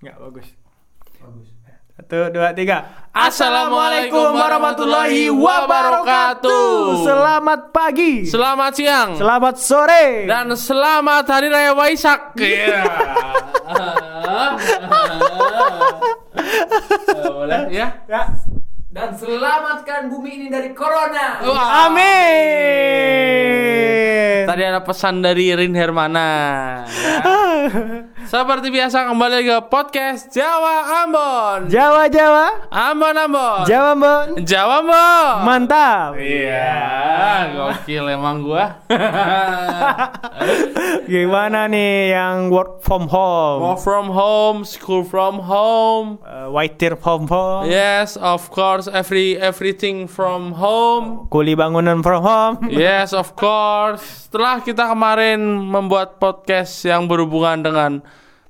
Nggak bagus. Satu, dua, tiga. Assalamualaikum warahmatullahi wabarakatuh. Selamat pagi. Selamat siang Selamat sore. dan selamat Hari Raya Waisak. Iya. Boleh ya? Ya. Dan selamatkan bumi ini dari corona. Wah. Amin. Tadi ada pesan dari Rin Hermana. Ya. Seperti biasa kembali ke podcast Jawa Ambon. Jawa Jawa. Ambon Ambon. Jawa Mbon. Jawa Ambon. Mantap. Iya, gokil emang gua. Gimana nih yang work from home? Work from home, school from home. Uh, white from home. Yes, of course, every everything from home. Kuli bangunan from home. Yes, of course. Setelah kita kemarin membuat podcast yang berhubungan dengan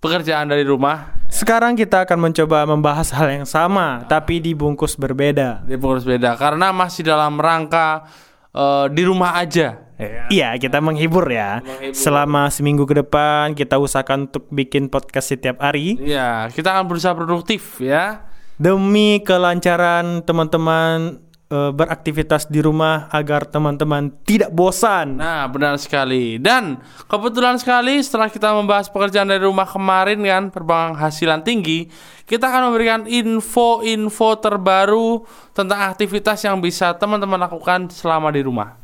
pekerjaan dari rumah, Sekarang kita akan mencoba membahas hal yang sama, tapi dibungkus berbeda. di pengurus beda karena masih dalam rangka eh, di rumah aja. Iya, kita menghibur ya. Menghibur. Selama seminggu ke depan kita usahakan untuk bikin podcast setiap hari Iya, kita akan berusaha produktif ya. demi kelancaran teman-teman eh, beraktivitas di rumah agar teman-teman tidak bosan. Nah, benar sekali. Dan kebetulan sekali setelah kita membahas pekerjaan dari rumah kemarin kan, penghasilan tinggi, kita akan memberikan info-info terbaru tentang aktivitas yang bisa teman-teman lakukan selama di rumah.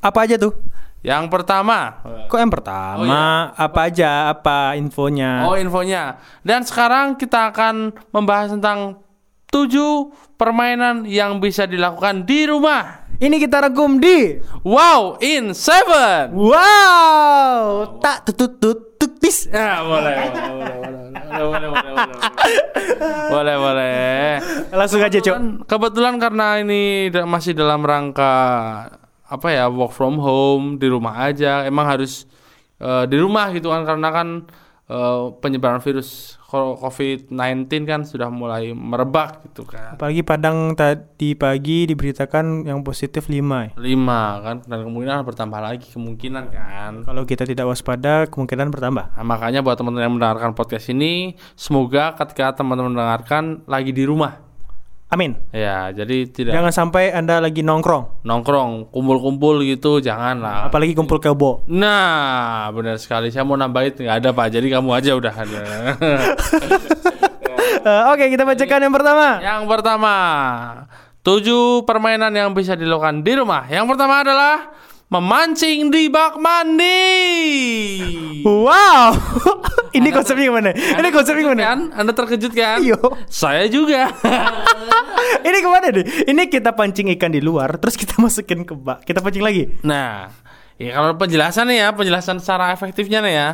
Apa aja tuh? Yang pertama, Kok yang pertama? Apa aja? Apa infonya? oh infonya. Dan sekarang kita akan membahas tentang Tujuh permainan yang bisa dilakukan di rumah. Ini kita rangkum di Wow in seven. Wow, tak tutut tutut tis. Ya, boleh. boleh, boleh, boleh, boleh. Langsung aja, Cok. Kebetulan karena ini masih dalam rangka apa ya, work from home, di rumah aja. Emang harus eh, di rumah gitu kan karena kan eh, penyebaran virus COVID-19 kan sudah mulai merebak gitu kan. Apalagi Padang tadi pagi diberitakan yang positif 5 ya. Lima kan dan kemungkinan bertambah lagi kemungkinan kan. Kalau kita tidak waspada kemungkinan bertambah. Nah, makanya buat teman-teman yang mendengarkan podcast ini, semoga ketika teman-teman mendengarkan lagi di rumah. Amin. Ya, jadi tidak Jangan sampai Anda lagi nongkrong, nongkrong, kumpul-kumpul gitu, jangan lah. apalagi kumpul kebo. Nah, benar sekali. Saya mau nambahin nggak ada pak. Jadi kamu aja udah ada. Eh, Oke, kita bacakan yang pertama. yang pertama, tujuh permainan yang bisa dilakukan di rumah. Yang pertama adalah memancing di bak mandi. Wow. Ini konsepnya gimana? Ini konsepnya gimana? Kan? Anda terkejut kan? Iyo. Saya juga. Ini ke mana nih? Ini kita pancing ikan di luar, terus kita masukin ke bak. Kita pancing lagi. Nah, ya kalau penjelasan ya, penjelasan secara efektifnya nih ya.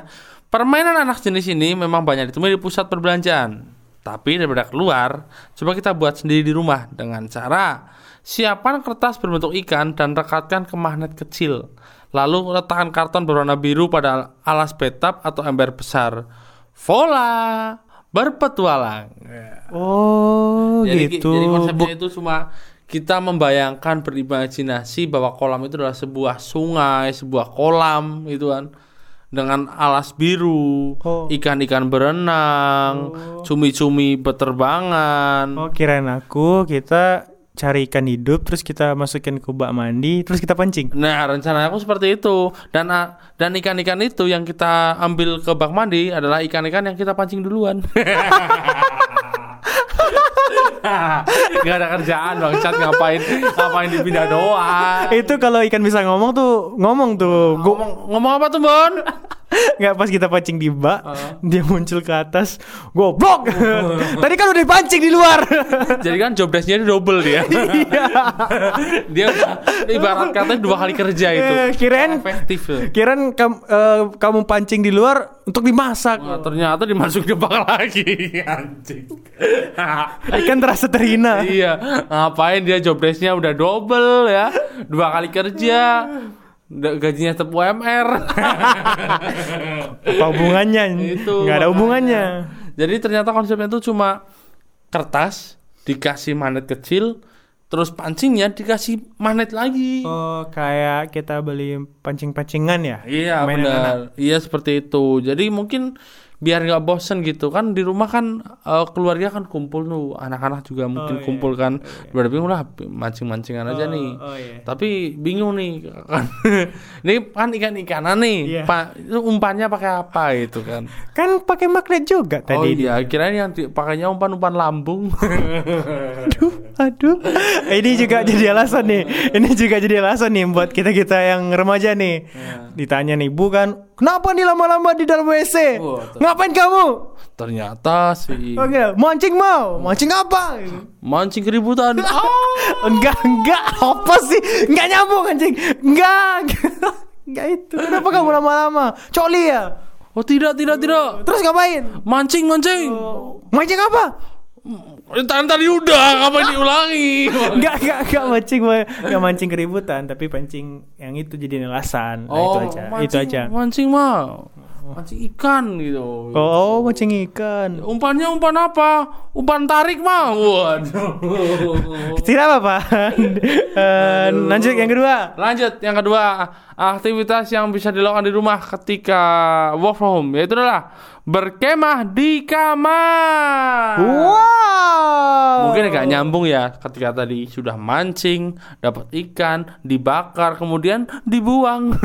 Permainan anak jenis ini memang banyak ditemui di pusat perbelanjaan. Tapi daripada keluar, coba kita buat sendiri di rumah dengan cara siapkan kertas berbentuk ikan dan rekatkan ke magnet kecil. Lalu letakkan karton berwarna biru pada alas bathtub atau ember besar. Voila, berpetualang. Oh, Jadi, gitu. jadi konsepnya itu cuma kita membayangkan berimajinasi bahwa kolam itu adalah sebuah sungai, sebuah kolam gitu kan. Dengan alas biru, Oh. ikan-ikan berenang, cumi-cumi berterbangan. Oh, kirain aku kita cari ikan hidup terus kita masukin ke bak mandi terus kita pancing. Nah, rencana aku seperti itu. Dan ah, dan ikan-ikan itu yang kita ambil ke bak mandi adalah ikan-ikan yang kita pancing duluan. Gak ada kerjaan bang Chat ngapain ngapain dipindah doang Itu kalau ikan bisa ngomong tuh ngomong tuh. Ngomong ngomong apa tuh Bon nggak pas kita pancing di bak, dia muncul ke atas. Goblok. Tadi kan udah dipancing di luar. jadi kan job desknya double dia Iya. dia ibarat katanya dua kali kerja itu Eh, kirain efektif kirain kam- eh, kamu pancing di luar untuk dimasak. Nah, ternyata dimasukin ke bak lagi anjing Ikan terasa terhina. iya ngapain dia job desknya udah double ya dua kali kerja gajinya tetap UMR Apa hubungannya? itu Nggak ada hubungannya. jadi ternyata konsepnya itu cuma kertas dikasih magnet kecil terus pancingnya dikasih magnet lagi Oh, kayak kita beli pancing-pancingan ya? Iya benar. Iya seperti itu. Jadi mungkin biar nggak bosen gitu kan di rumah kan eh, keluarga kan kumpul tuh anak-anak juga mungkin iya. kumpul kan udah bingung lah mancing-mancingan aja nih oh, iya. tapi bingung nih kan ini kan ikan-ikanan nih Iya. pak itu umpannya pakai apa itu kan Kan pakai magnet juga oh tadi. iya kirain yang pakainya umpan-umpan lambung Aduh, aduh. Ini juga jadi alasan nih. Ini juga jadi alasan nih buat kita kita yang remaja nih. Ditanya nih, bukan kenapa nih lama-lama di dalam WC? Tuh. Ngapain kamu? ternyata sih Oke, mancing mau. Mancing apa? mancing keributan Ah! Enggak, enggak. Apa sih? Enggak nyambung anjing. Enggak. Enggak itu. Kenapa kamu lama-lama? Coli ya? oh tidak tidak tidak Terus ngapain? mancing mancing Mancing apa? Tadi tadi udah, apa diulangi? Enggak, enggak, enggak mancing, enggak mancing keributan, tapi pancing yang itu jadi alasan. Nah, itu aja. Oh, mancing, itu aja. Mancing mah, mancing ikan gitu. Oh, mancing ikan. Umpannya umpan apa? Umpan tarik mah. Waduh. Tidak apa-apa. Eh, lanjut yang kedua. Lanjut yang kedua, aktivitas yang bisa dilakukan di rumah ketika work from home yaitu adalah berkemah di kamar. Wow. Mungkin agak nyambung ya ketika tadi sudah mancing, dapat ikan, dibakar, kemudian dibuang.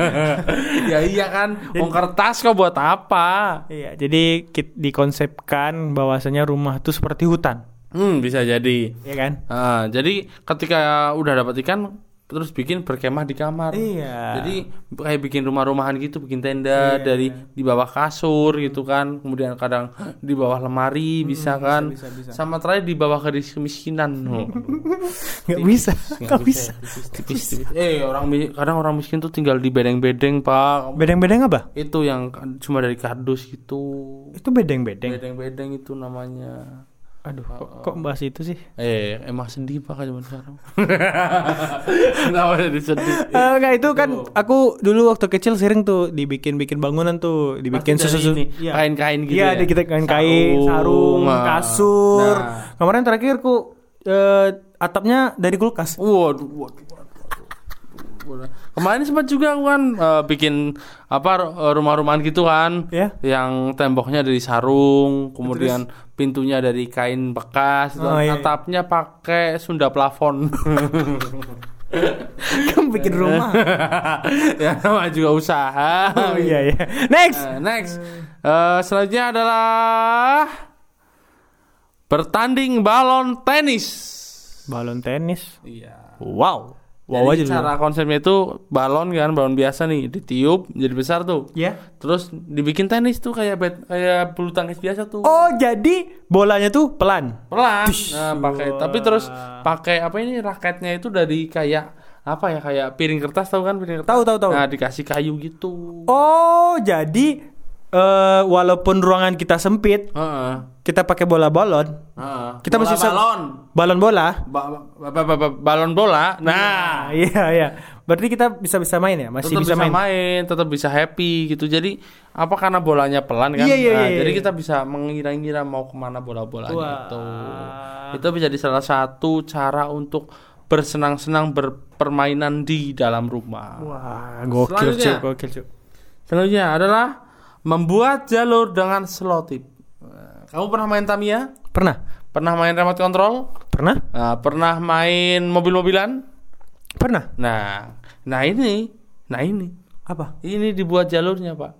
ya iya kan, uang kertas kok buat apa? Iya, jadi dikonsepkan bahwasanya rumah itu seperti hutan, Hmm, bisa jadi. ya kan? Ah, jadi ketika udah dapat ikan, terus bikin berkemah di kamar. Iya. Jadi kayak bikin rumah-rumahan gitu, bikin tenda dari di bawah kasur gitu kan, kemudian kadang di bawah lemari bisa kan, bisa, bisa. sama terakhir di bawah garis kemiskinan. Oh. Nggak bisa, nggak bisa. Tipis, tipis. Eh orang kadang orang miskin tuh tinggal di bedeng-bedeng pak. Bedeng-bedeng apa? Itu yang cuma dari kardus gitu. Itu bedeng-bedeng. Bedeng-bedeng itu namanya. Aduh, kok, kok bahas itu sih? Eh emang sedih pak zaman sekarang. Kenapa jadi sedih? Eh, enggak itu kan aku dulu waktu kecil sering tuh dibikin-bikin bangunan tuh, dibikin susu Iya. kain-kain gitu Iya, ya? ada kita kain-kain, Sarung, sarung, ah. kasur. Nah. Kemarin terakhir ku eh, atapnya dari kulkas. Waduh, waduh. Kemarin sempat juga aku kan eh, bikin apa eh, rumah-rumahan gitu kan, Ya. yang temboknya dari sarung, kemudian pintunya dari kain bekas. Oh, iya, iya. atapnya pakai Sunda plafon. Kamu bikin rumah. ya namanya juga usaha. oh iya iya. Next. Eh, next, Eh, selanjutnya adalah bertanding balon tenis. Balon tenis. Iya. Wow. Wow Jadi aja dulu. cara konsepnya itu balon kan, balon biasa nih, ditiup jadi besar tuh. Ya. Terus dibikin tenis tuh kayak bet, kayak bulu tangkis biasa tuh. Oh, jadi bolanya tuh pelan. Pelan. Nah, pakai tapi terus pakai apa ini raketnya itu dari kayak apa ya kayak piring kertas tahu kan piring kertas. Tahu tahu tahu. Nah, dikasih kayu gitu. Oh, jadi eh walaupun ruangan kita sempit, Heeh. kita pakai bola balon, Heeh. Kita Bola masih balon. balon bola. Ba- ba- ba- ba- ba- balon bola. Nah, Nah, iya iya. Berarti kita bisa bisa main ya? Masih tetap bisa, bisa, main. main. tetap bisa happy gitu. Jadi apa karena bolanya pelan kan? Iya, iya, Nah, iya, jadi iya. kita bisa mengira-ngira mau ke mana bola-bolanya Wah. itu. Itu bisa jadi salah satu cara untuk bersenang-senang berpermainan di dalam rumah. Wah, gokil cuy, gokil cuy. Selanjutnya adalah membuat jalur dengan selotip. Kamu pernah main Tamiya? Pernah? Pernah main remote control? Pernah? Nah, pernah main mobil-mobilan? Pernah. Nah, nah ini, nah ini, Apa? ini dibuat jalurnya pak.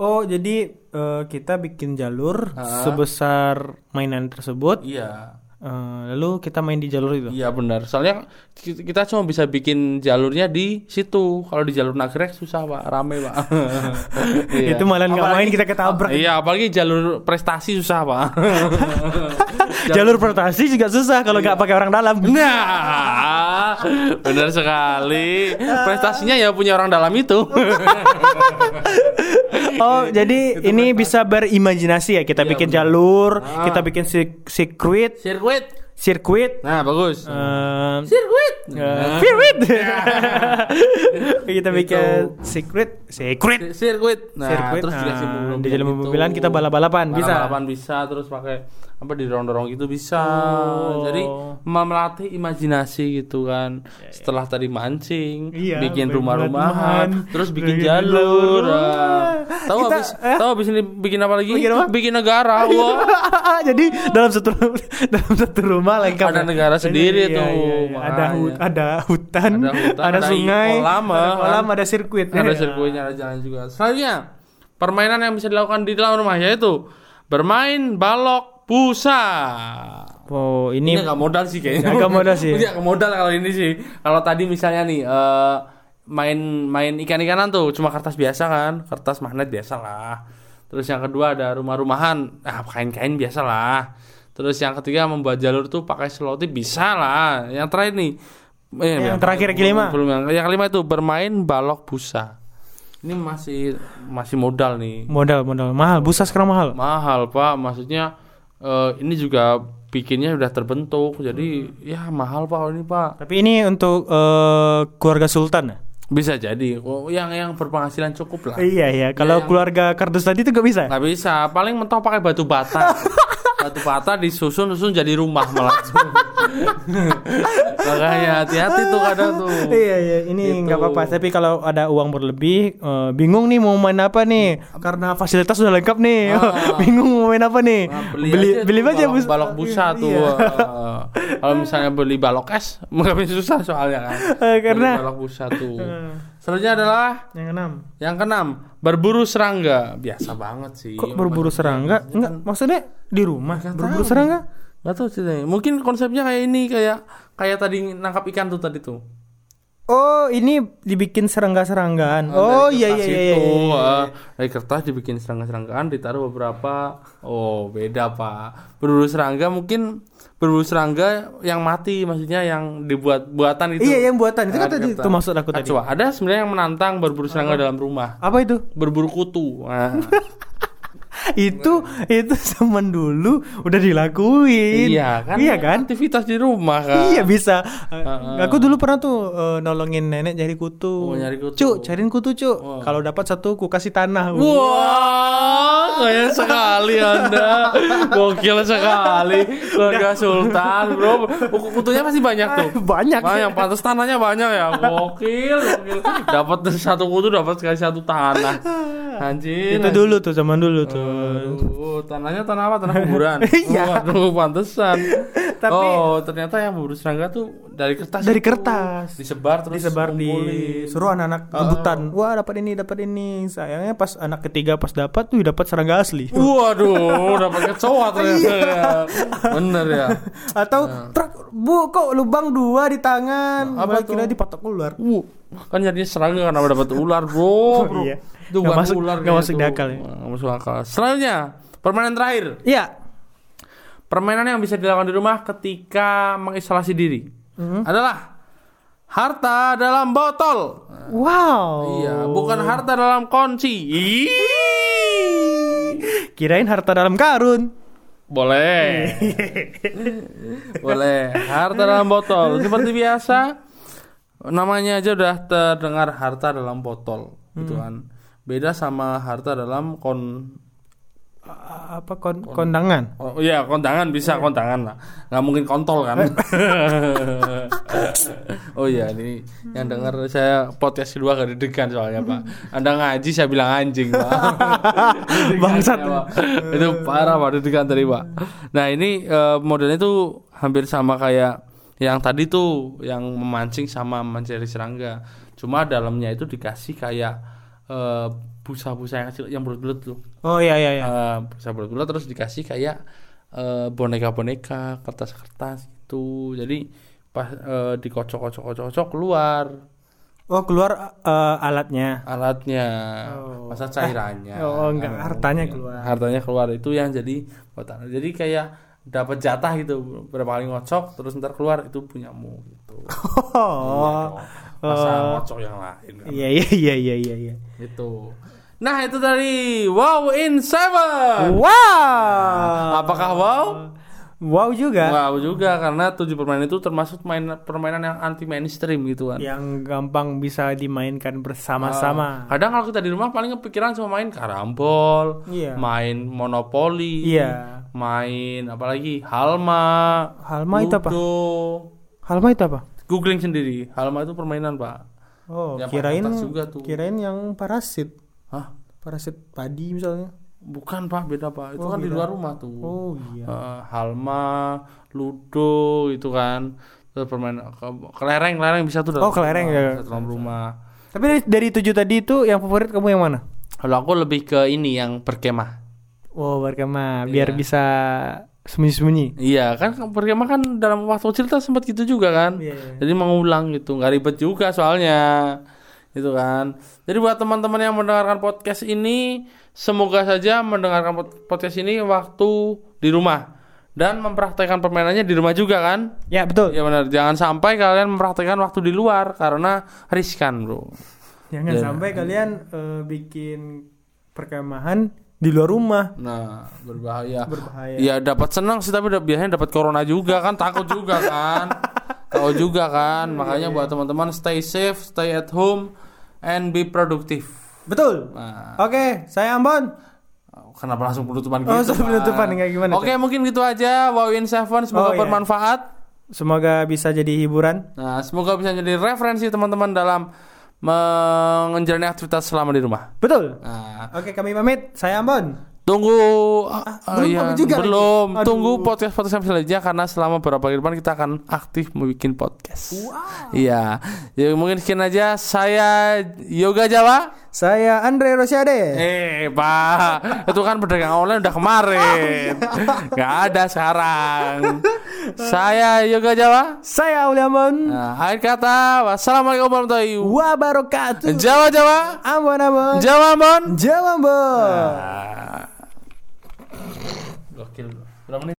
Oh, jadi eh, kita bikin jalur Ah. sebesar mainan tersebut. Iya, eh, lalu kita main di jalur itu. iya benar. Soalnya ki- kita cuma bisa bikin jalurnya di situ. Kalau di jalur nagrek susah pak, rame pak. Iya. Itu malah nggak main kita ketabrak. Iya, apalagi jalur prestasi susah pak. Jalur prestasi juga susah kalau nggak pakai orang dalam. Nah, benar sekali. Prestasinya ya punya orang dalam itu. Oh, jadi ini bisa berimajinasi ya. Kita Iya, bikin jalur, Ah. kita bikin si- sirkuit. Sirkuit. sirkuit, Nah, bagus. Sirkuit. eh, sirkuit. kita bikin secret, secret. sirkuit. Nah, Sirkuit. terus dikasih Nah, di jalan gitu. mobilan kita balap-balapan, bisa. Balap-balapan bisa terus pakai apa didorong-dorong gitu bisa. Oh. Jadi melatih imajinasi gitu kan. Setelah tadi mancing, Iya, bikin rumah-rumahan, terus bikin bikin jalur. Nah. Tahu Kita- habis eh? tahu habis ini bikin apa lagi? Bikin apa? Bikin negara. Wah. Jadi dalam satu dalam satu rumah lengkap. Ada ya? negara sendiri Iya, tuh, iya, iya. Ada hut, ada hutan, Ada hutan, ada, ada sungai, kolam, ada eh, kolam, kan? ada sirkuit. ada Iya. sirkuitnya, ada jalan juga. Selanjutnya, permainan yang bisa dilakukan di dalam rumah yaitu bermain balok busa. Oh, Ini ini agak modal sih kayaknya. Agak modal sih. Ini agak modal kalau ini sih. Kalau tadi misalnya nih eh, main main ikan-ikanan tuh cuma kertas biasa kan, kertas magnet biasa lah. Terus yang kedua ada rumah-rumahan, ah kain-kain biasa lah. Terus yang ketiga membuat jalur tuh pakai selotip bisa lah. Yang terakhir nih, eh, Yang terakhir, yang kelima. belum yang, yang kelima itu bermain balok busa. Ini masih masih modal nih. modal modal mahal. Busa sekarang mahal. Mahal pak, maksudnya eh, ini juga bikinnya udah terbentuk, jadi ya mahal pak ini pak. Tapi ini untuk eh, keluarga sultan ya? Bisa jadi, oh, yang yang berpenghasilan cukup lah. Iya iya. Kalau yang- keluarga kardus tadi itu gak bisa. Nggak bisa, paling mentok pakai batu bata. batu bata disusun susun jadi rumah malah. Makanya hati-hati tuh kadang tuh. Iya iya ini Gitu. nggak apa-apa tapi kalau ada uang berlebih eh, bingung nih mau main apa nih karena fasilitas sudah lengkap nih Ah. bingung mau main apa nih Nah, beli aja beli aja balok, bus balok busa tuh. Iya. eh. Kalau misalnya beli balok es, mungkin susah soalnya kan. Eh, karena- Beli balok busa tuh. Selanjutnya adalah yang enam Yang keenam, berburu serangga. Biasa banget sih. kok berburu serangga enggak maksudnya di rumah berburu tahu. serangga Gak tahu ceritanya. Mungkin konsepnya kayak ini, kayak kayak tadi nangkap ikan tuh tadi tuh. oh ini dibikin serangga-seranggaan oh Dari iya iya iya, itu, iya, iya. eh, dari kertas dibikin serangga-seranggaan, ditaruh beberapa. Oh, beda pak. Berburu serangga mungkin berburu serangga yang mati, maksudnya yang dibuat buatan itu. iya yang buatan itu kan tadi itu maksud aku tadi coba, ada sebenarnya yang menantang berburu serangga dalam rumah. apa itu Berburu kutu. Nah, itu itu zaman dulu udah dilakuin iya kan? iya kan Aktivitas di rumah kan. Iya bisa. Aku dulu pernah tuh eh, nolongin nenek cari kutu. Oh, nyari kutu. Cuk, cariin kutu, Cuk. Oh. Kalau dapat satu ku kasih tanah. Wah, kaya sekali Anda. Gokil sekali. Keluarga Sultan, Bro. Kutunya pasti banyak tuh. Banyak. Banyak, pantas tanahnya banyak ya. Gokil, gokil. Dapat satu kutu dapat sekali satu tanah. Anjir. Itu dulu tuh zaman dulu tuh. Aduh, tanahnya tanah apa? Tanah kuburan. Iya. Waduh, pantesan. Tapi- oh, ternyata yang berburu serangga tuh dari kertas. Dari itu. kertas. Disebar terus Disebar di suruh anak-anak rebutan. Wah, dapat ini, dapat ini. Sayangnya pas anak ketiga pas dapat tuh dapat serangga asli. Waduh, dapat kecoa ternyata Iya. ya. Bener ya. Atau truk, Bu, kok lubang dua di tangan? Apa Apa kira tuh? dipatok ular. Uh, kan jadinya serangga karena dapat ular, bro. bro. Iya. Itu bukan masuk- ular. nggak kayaknya masuk akal ya. Nggak masuk akal. Selanjutnya, permainan terakhir. Iya. Permainan yang bisa dilakukan di rumah ketika mengisolasi diri Mhm. adalah harta dalam botol. Wow. Iya, bukan harta dalam kunci. Kirain harta dalam karun. Boleh. Boleh. Harta dalam botol. Seperti biasa. Namanya aja udah terdengar harta dalam botol, gitu kan. Beda sama harta dalam kon Apa kon kondangan? Oh iya, kondangan bisa kondangan lah. nggak mungkin kontol kan. oh iya, ini yang dengar saya podcast kedua gak deg-degan soalnya, Pak. Anda ngaji saya bilang anjing, Pak. Bangsat. Deg-degannya, Pak. Itu parah, Pak, deg-degan tadi, Pak. Nah, ini eh, modelnya tuh hampir sama kayak yang tadi tuh yang memancing sama mencari serangga. Cuma dalamnya itu dikasih kayak eh, busa-busa yang kecil yang bulat-bulat tuh. Oh iya iya iya. Eh, busa bulat-bulat terus dikasih kayak eh, boneka-boneka, kertas-kertas gitu. Jadi pas eh, dikocok-kocok-kocok keluar Oh keluar eh, alatnya. alatnya, Oh. masa cairannya. Oh, enggak, hartanya mungkin. keluar. Hartanya keluar itu yang jadi buatan. Jadi kayak dapat jatah gitu berapa kali ngocok terus ntar keluar itu punyamu gitu. Oh. Masa Oh. ngocok yang lain kan. Iya iya iya iya iya iya. Itu. Nah, itu dari Wow in Seven. Wow. Apakah wow? Wow juga. Wow juga karena tujuh permainan itu termasuk main permainan yang anti mainstream gitu kan. Yang gampang bisa dimainkan bersama-sama. Kadang kalau kita di rumah paling kepikiran cuma main karambol, Iya. main monopoli, Iya. main apalagi halma, Halma itu apa? ludo. Halma itu apa? Googling sendiri, halma itu permainan pak. Oh, Yang kirain juga tuh. kirain yang parasit. Hah? Parasit padi misalnya. Bukan pak, beda pak. Itu Oh, kan di beda. luar rumah tuh. Oh iya. Eh, halma, ludo itu kan. Terus permainan ke- kelereng, kelereng bisa tuh. dalam Oh, kelereng, rumah, ya. bisa dalam rumah. Tapi dari, dari tujuh tadi itu yang favorit kamu yang mana? Kalau aku lebih ke ini yang berkemah. Oh, berkemah biar Iya. bisa sembunyi-sembunyi. Iya kan berkemah kan dalam waktu kita sempat gitu juga kan. Iya, iya. Jadi mengulang gitu, nggak ribet juga soalnya. Itu kan. Jadi buat teman-teman yang mendengarkan podcast ini, semoga saja mendengarkan pod- podcast ini waktu di rumah dan mempraktekkan permainannya di rumah juga kan. Ya, betul. Ya benar, jangan sampai kalian mempraktekkan waktu di luar karena riskan, Bro. Jangan Ya. sampai kalian eh, bikin perkemahan di luar rumah. Nah, berbahaya. Berbahaya. Ya dapat senang sih tapi biasanya dapat corona juga kan takut juga kan. Tahu juga kan. Makanya buat teman-teman stay safe, stay at home and be productive. Betul. Nah, Oke, saya Ambon. kenapa langsung penutupan Oh, gitu? langsung penutupan, kayak gimana, Oke, mungkin gitu aja. Wow in Seven Oh, semoga iya. bermanfaat. Semoga bisa jadi hiburan. Nah, semoga bisa jadi referensi teman-teman dalam menjalani aktivitas selama di rumah. Betul. Nah, Oke, kami pamit. Saya Ambon. Tunggu belum ah, iya, pamit juga lagi. belum Aduh. tunggu podcast podcast selanjutnya karena selama beberapa hari depan kita akan aktif membuat podcast. Iya. Ya mungkin sekian aja saya Yoga Jawa. Saya Andre Rosiade. Eh, Pak, itu kan pedagang online udah kemarin. Gak ada sekarang. Saya Yoga Jawa. Saya Aulia Ambon. Nah, akhir kata, wassalamualaikum warahmatullahi Wabarakatuh. Jawa Jawa. Ambon Ambon. Jawa Mon. Jawa Ambon. Gokil. Berapa menit?